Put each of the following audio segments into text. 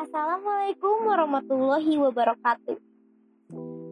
Assalamualaikum warahmatullahi wabarakatuh.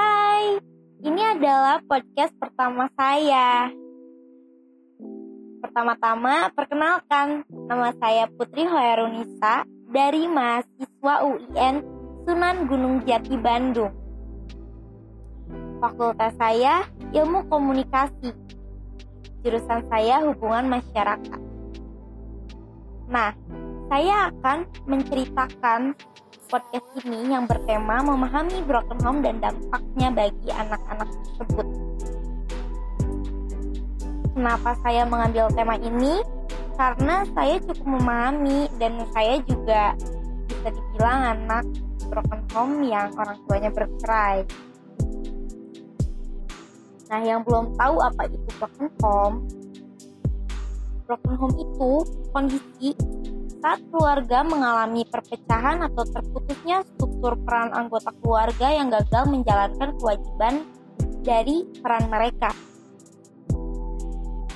Hai, ini adalah podcast pertama saya. Pertama-tama, perkenalkan, nama saya Putri Hoerunisa dari mahasiswa UIN Sunan Gunung Jati Bandung. Fakultas saya Ilmu Komunikasi. Jurusan saya Hubungan Masyarakat. Nah, saya akan menceritakan podcast ini yang bertema memahami broken home dan dampaknya bagi anak-anak tersebut. Kenapa saya mengambil tema ini? Karena saya cukup memahami dan saya juga bisa dibilang anak broken home yang orang tuanya bercerai. Nah, yang belum tahu apa itu broken home, broken home itu kondisi saat keluarga mengalami perpecahan atau terputusnya struktur peran anggota keluarga yang gagal menjalankan kewajiban dari peran mereka.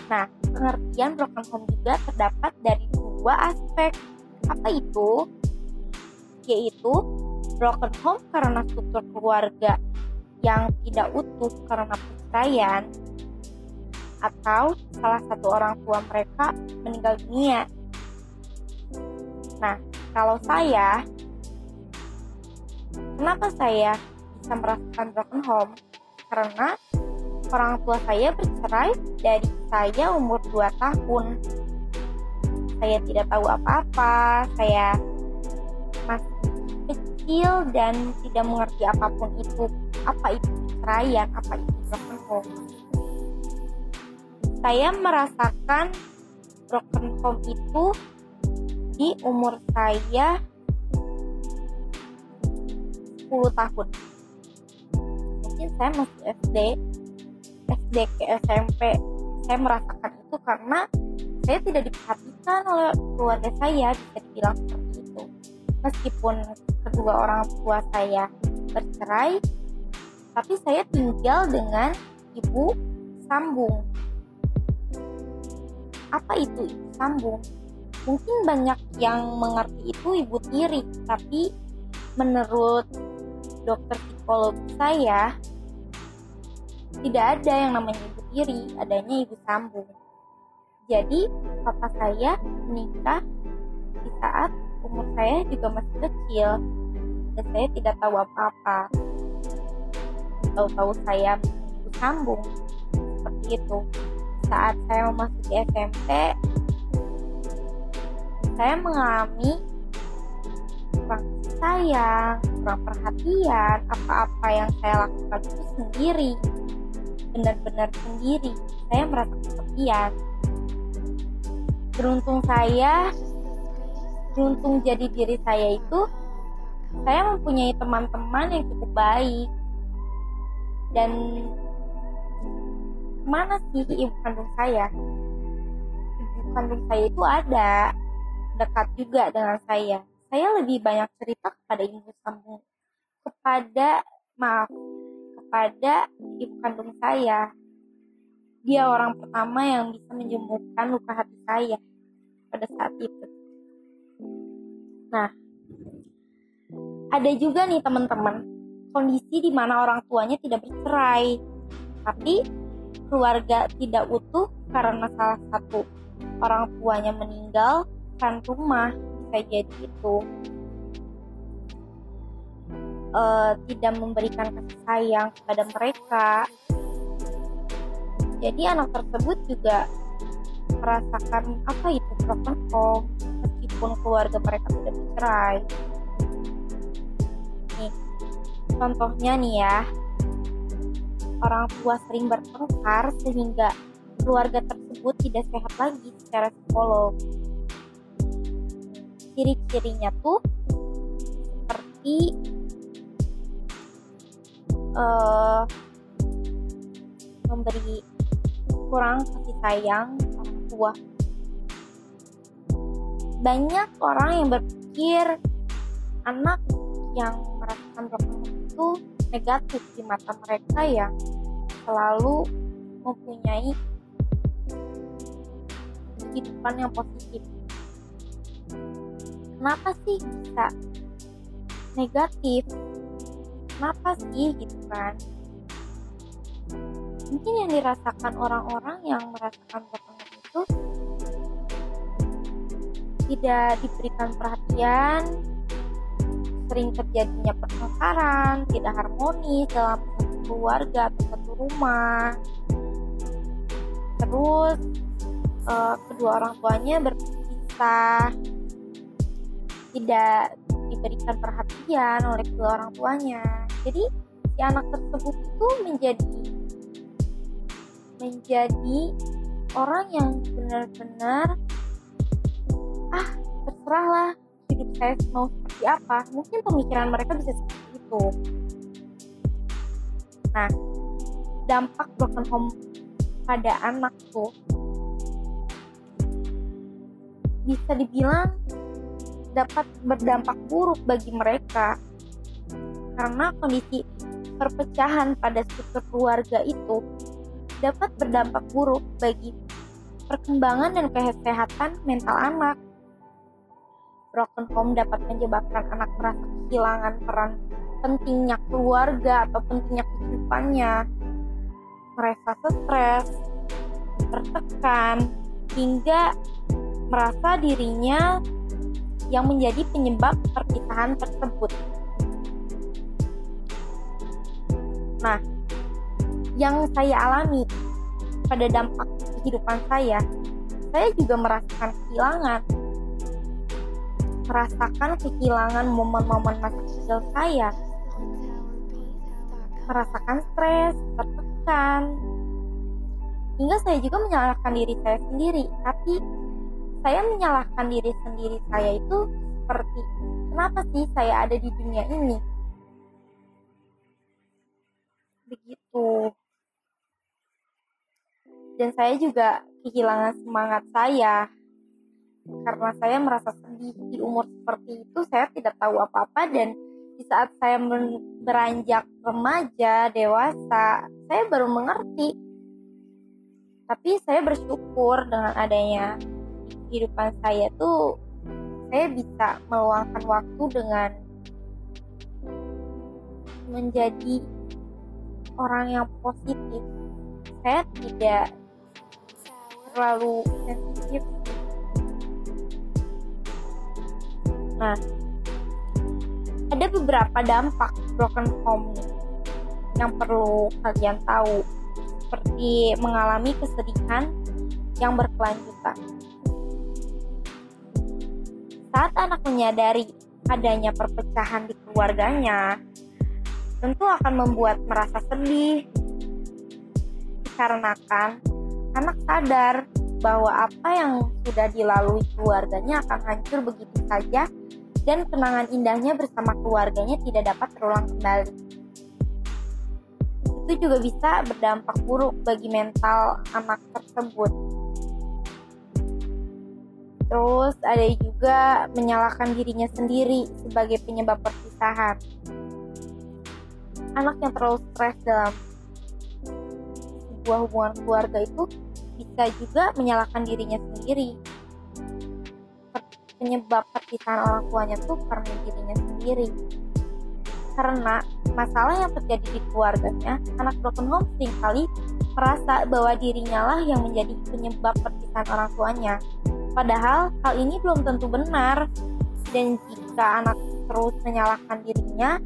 Nah, pengertian broken home juga terdapat dari dua aspek. Apa itu? Yaitu broken home karena struktur keluarga yang tidak utuh karena perceraian atau salah satu orang tua mereka meninggal dunia Nah, kalau saya, kenapa saya bisa merasakan broken home? Karena orang tua saya bercerai dari saya umur 2 tahun. Saya tidak tahu apa-apa, saya masih kecil dan tidak mengerti apa pun itu. Apa itu perceraian, apa itu broken home. Saya merasakan broken home itu di umur saya 10 tahun. Mungkin saya masih SD SD ke SMP saya merasakan itu karena saya tidak diperhatikan oleh keluarga saya bisa dibilang seperti itu. Meskipun kedua orang tua saya bercerai tapi saya tinggal dengan ibu sambung. Apa itu ibu sambung mungkin banyak yang mengerti itu ibu tiri tapi menurut dokter psikolog saya tidak ada yang namanya ibu tiri adanya ibu sambung. Jadi papa saya menikah di saat umur saya juga masih kecil dan saya tidak tahu apa-apa. Tahu-tahu saya ibu sambung seperti itu. Saat saya memasuki SMP saya mengalami kurang sayang, kurang perhatian, apa-apa yang saya lakukan itu sendiri, benar-benar sendiri. Saya merasa kesepian. Beruntung saya, beruntung jadi diri saya itu, saya mempunyai teman-teman yang cukup baik. Dan mana sih ibu kandung saya? Ibu kandung saya itu ada, dekat juga dengan saya. Saya lebih banyak cerita kepada ibu sambung, kepada maaf, kepada ibu kandung saya. Dia orang pertama yang bisa menyembuhkan luka hati saya pada saat itu. Nah, ada juga nih teman-teman, kondisi di mana orang tuanya tidak bercerai, tapi keluarga tidak utuh karena salah satu orang tuanya meninggal kan rumah bisa jadi itu uh, tidak memberikan kasih sayang kepada mereka. Jadi anak tersebut juga merasakan apa itu broken home meskipun keluarga mereka tidak bercerai. Nih contohnya nih ya orang tua sering bertengkar sehingga keluarga tersebut tidak sehat lagi secara psikolog ciri-cirinya tuh seperti uh, memberi kurang kasih sayang orang tua. Banyak orang yang berpikir anak yang merasakan broken itu negatif di mata mereka yang selalu mempunyai kehidupan yang positif kenapa sih bisa negatif? Kenapa sih gitu kan? Mungkin yang dirasakan orang-orang yang merasakan home itu tidak diberikan perhatian sering terjadinya pertengkaran tidak harmonis dalam keluarga atau satu rumah. Terus uh, kedua orang tuanya berpisah tidak diberikan perhatian oleh kedua orang tuanya. Jadi si anak tersebut itu menjadi menjadi orang yang benar-benar ah terserahlah hidup saya mau seperti apa. Mungkin pemikiran mereka bisa seperti itu. Nah dampak broken home pada anak tuh bisa dibilang dapat berdampak buruk bagi mereka karena kondisi perpecahan pada struktur keluarga itu dapat berdampak buruk bagi perkembangan dan kesehatan mental anak. Broken home dapat menyebabkan anak merasa kehilangan peran pentingnya keluarga atau pentingnya kehidupannya, merasa stres, tertekan, hingga merasa dirinya yang menjadi penyebab perpisahan tersebut. Nah, yang saya alami pada dampak kehidupan saya, saya juga merasakan kehilangan. Merasakan kehilangan momen-momen masa kecil saya. Merasakan stres, tertekan. Hingga saya juga menyalahkan diri saya sendiri, tapi saya menyalahkan diri sendiri saya itu seperti kenapa sih saya ada di dunia ini? Begitu. Dan saya juga kehilangan semangat saya. Karena saya merasa sedih di umur seperti itu saya tidak tahu apa-apa. Dan di saat saya beranjak remaja dewasa saya baru mengerti. Tapi saya bersyukur dengan adanya kehidupan saya tuh saya bisa meluangkan waktu dengan menjadi orang yang positif. Saya tidak terlalu sensitif. Nah ada beberapa dampak broken home yang perlu kalian tahu. Seperti mengalami kesedihan yang berkelanjutan saat anak menyadari adanya perpecahan di keluarganya, tentu akan membuat merasa sedih. Dikarenakan anak sadar bahwa apa yang sudah dilalui keluarganya akan hancur begitu saja dan kenangan indahnya bersama keluarganya tidak dapat terulang kembali. Itu juga bisa berdampak buruk bagi mental anak tersebut Terus ada juga menyalahkan dirinya sendiri sebagai penyebab perpisahan. Anak yang terlalu stres dalam sebuah hubungan keluarga itu bisa juga menyalahkan dirinya sendiri. Penyebab perpisahan orang tuanya tuh karena dirinya sendiri. Karena masalah yang terjadi di keluarganya, anak broken home sering kali merasa bahwa dirinya lah yang menjadi penyebab perpisahan orang tuanya Padahal hal ini belum tentu benar dan jika anak terus menyalahkan dirinya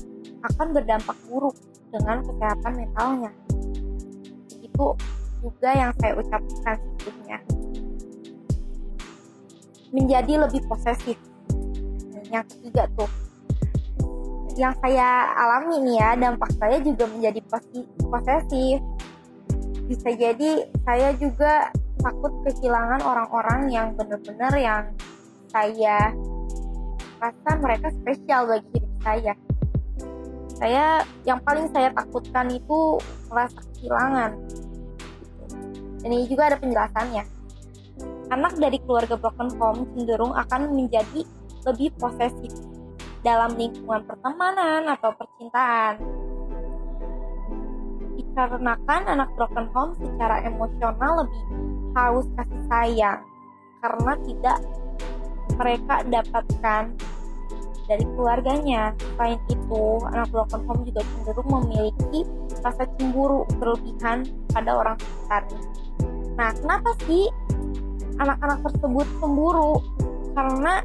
akan berdampak buruk dengan kesehatan mentalnya. Itu juga yang saya ucapkan sebelumnya. Menjadi lebih posesif. Yang ketiga tuh, yang saya alami nih ya, dampak saya juga menjadi posesif. Bisa jadi saya juga takut kehilangan orang-orang yang benar-benar yang saya rasa mereka spesial bagi hidup saya. Saya yang paling saya takutkan itu merasa kehilangan. Dan ini juga ada penjelasannya. Anak dari keluarga broken home cenderung akan menjadi lebih posesif dalam lingkungan pertemanan atau percintaan dikarenakan anak broken home secara emosional lebih haus kasih sayang karena tidak mereka dapatkan dari keluarganya. Selain itu, anak broken home juga cenderung memiliki rasa cemburu berlebihan pada orang sekitarnya. Nah, kenapa sih anak-anak tersebut cemburu? Karena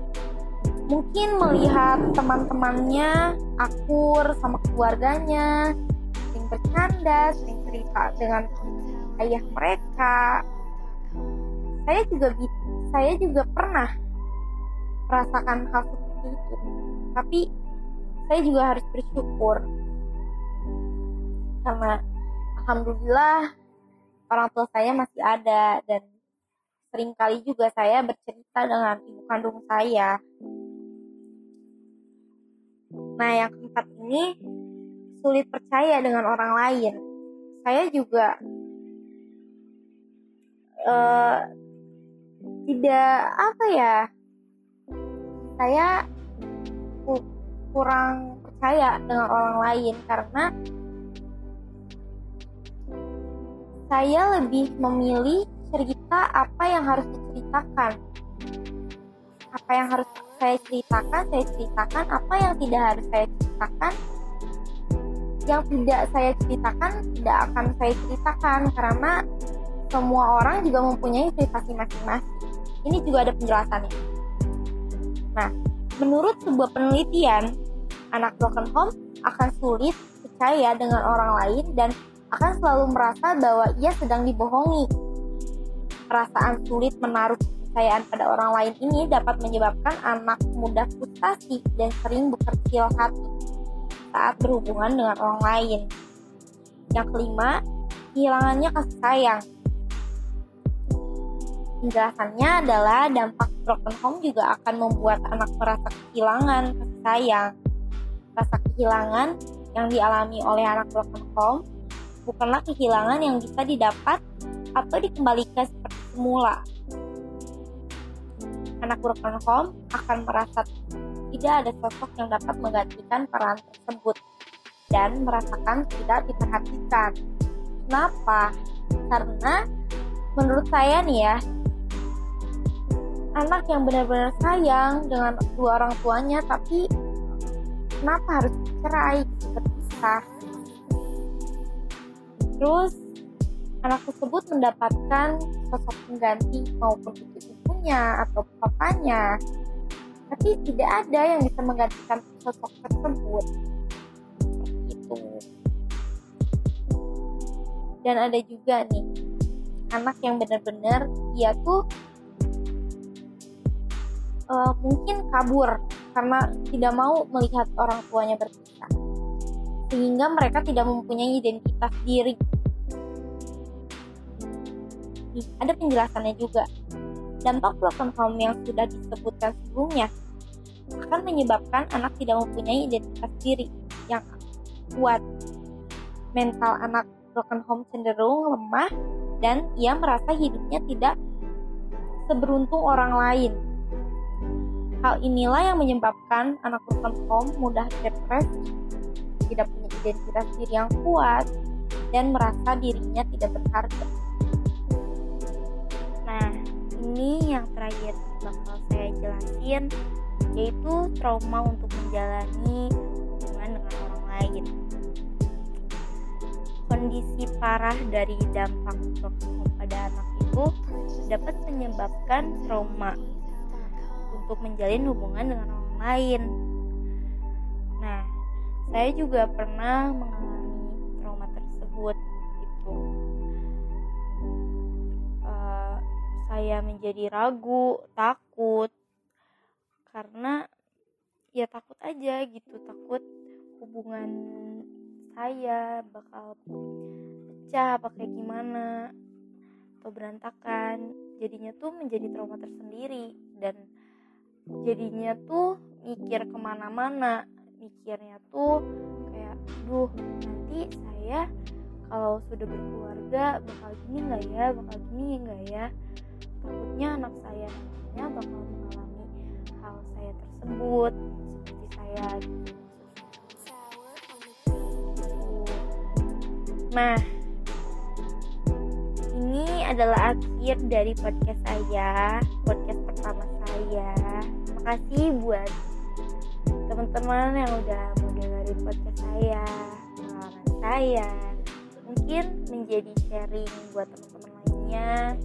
mungkin melihat teman-temannya akur sama keluarganya, bercanda, sering cerita dengan ayah mereka. Saya juga saya juga pernah merasakan hal seperti itu. Tapi saya juga harus bersyukur karena alhamdulillah orang tua saya masih ada dan sering kali juga saya bercerita dengan ibu kandung saya. Nah, yang keempat ini sulit percaya dengan orang lain. Saya juga uh, tidak apa ya saya kurang percaya dengan orang lain karena saya lebih memilih cerita apa yang harus diceritakan apa yang harus saya ceritakan saya ceritakan apa yang tidak harus saya ceritakan yang tidak saya ceritakan tidak akan saya ceritakan karena semua orang juga mempunyai privasi masing-masing. Ini juga ada penjelasannya. Nah menurut sebuah penelitian anak broken home akan sulit percaya dengan orang lain dan akan selalu merasa bahwa ia sedang dibohongi. Perasaan sulit menaruh kepercayaan pada orang lain ini dapat menyebabkan anak mudah frustasi dan sering berkecil hati saat berhubungan dengan orang lain. Yang kelima, kehilangannya kasih sayang. Penjelasannya adalah dampak broken home juga akan membuat anak merasa kehilangan kasih sayang. Rasa kehilangan yang dialami oleh anak broken home bukanlah kehilangan yang bisa didapat atau dikembalikan seperti semula. Anak broken home akan merasa tidak ada sosok yang dapat menggantikan peran tersebut dan merasakan tidak diperhatikan. Kenapa? Karena menurut saya nih ya, anak yang benar-benar sayang dengan dua orang tuanya tapi kenapa harus cerai berpisah Terus anak tersebut mendapatkan sosok pengganti maupun itu ibunya atau papanya. Tapi tidak ada yang bisa menggantikan sosok tersebut. Seperti itu. Dan ada juga nih anak yang benar-benar dia tuh uh, mungkin kabur karena tidak mau melihat orang tuanya berpisah sehingga mereka tidak mempunyai identitas diri Nih, ada penjelasannya juga. Dampak broken home yang sudah disebutkan sebelumnya akan menyebabkan anak tidak mempunyai identitas diri yang kuat. Mental anak broken home cenderung lemah dan ia merasa hidupnya tidak seberuntung orang lain. Hal inilah yang menyebabkan anak broken home mudah depresi, tidak punya identitas diri yang kuat, dan merasa dirinya tidak berharga yang bakal saya jelasin yaitu trauma untuk menjalani hubungan dengan orang lain. Kondisi parah dari dampak toksik pada anak itu dapat menyebabkan trauma untuk menjalin hubungan dengan orang lain. Nah, saya juga pernah mengalami saya menjadi ragu, takut. Karena ya takut aja gitu, takut hubungan saya bakal pecah apa kayak gimana atau berantakan. Jadinya tuh menjadi trauma tersendiri dan jadinya tuh mikir ke mana-mana. Mikirnya tuh kayak duh nanti saya kalau sudah berkeluarga bakal gini nggak ya bakal gini nggak ya takutnya anak saya nantinya bakal mengalami hal saya tersebut seperti saya gitu. Nah ini adalah akhir dari podcast saya podcast pertama saya. Makasih buat teman-teman yang udah mau podcast saya pengalaman saya. Mungkin menjadi sharing buat teman-teman lainnya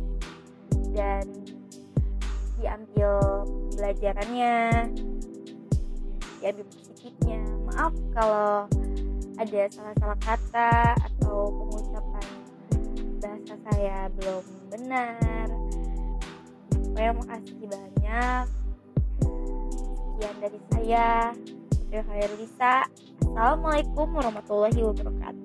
dan diambil pelajarannya diambil positifnya maaf kalau ada salah-salah kata atau pengucapan bahasa saya belum benar. Saya makasih banyak. Sekian dari saya. Putri Khairulisa Assalamualaikum warahmatullahi wabarakatuh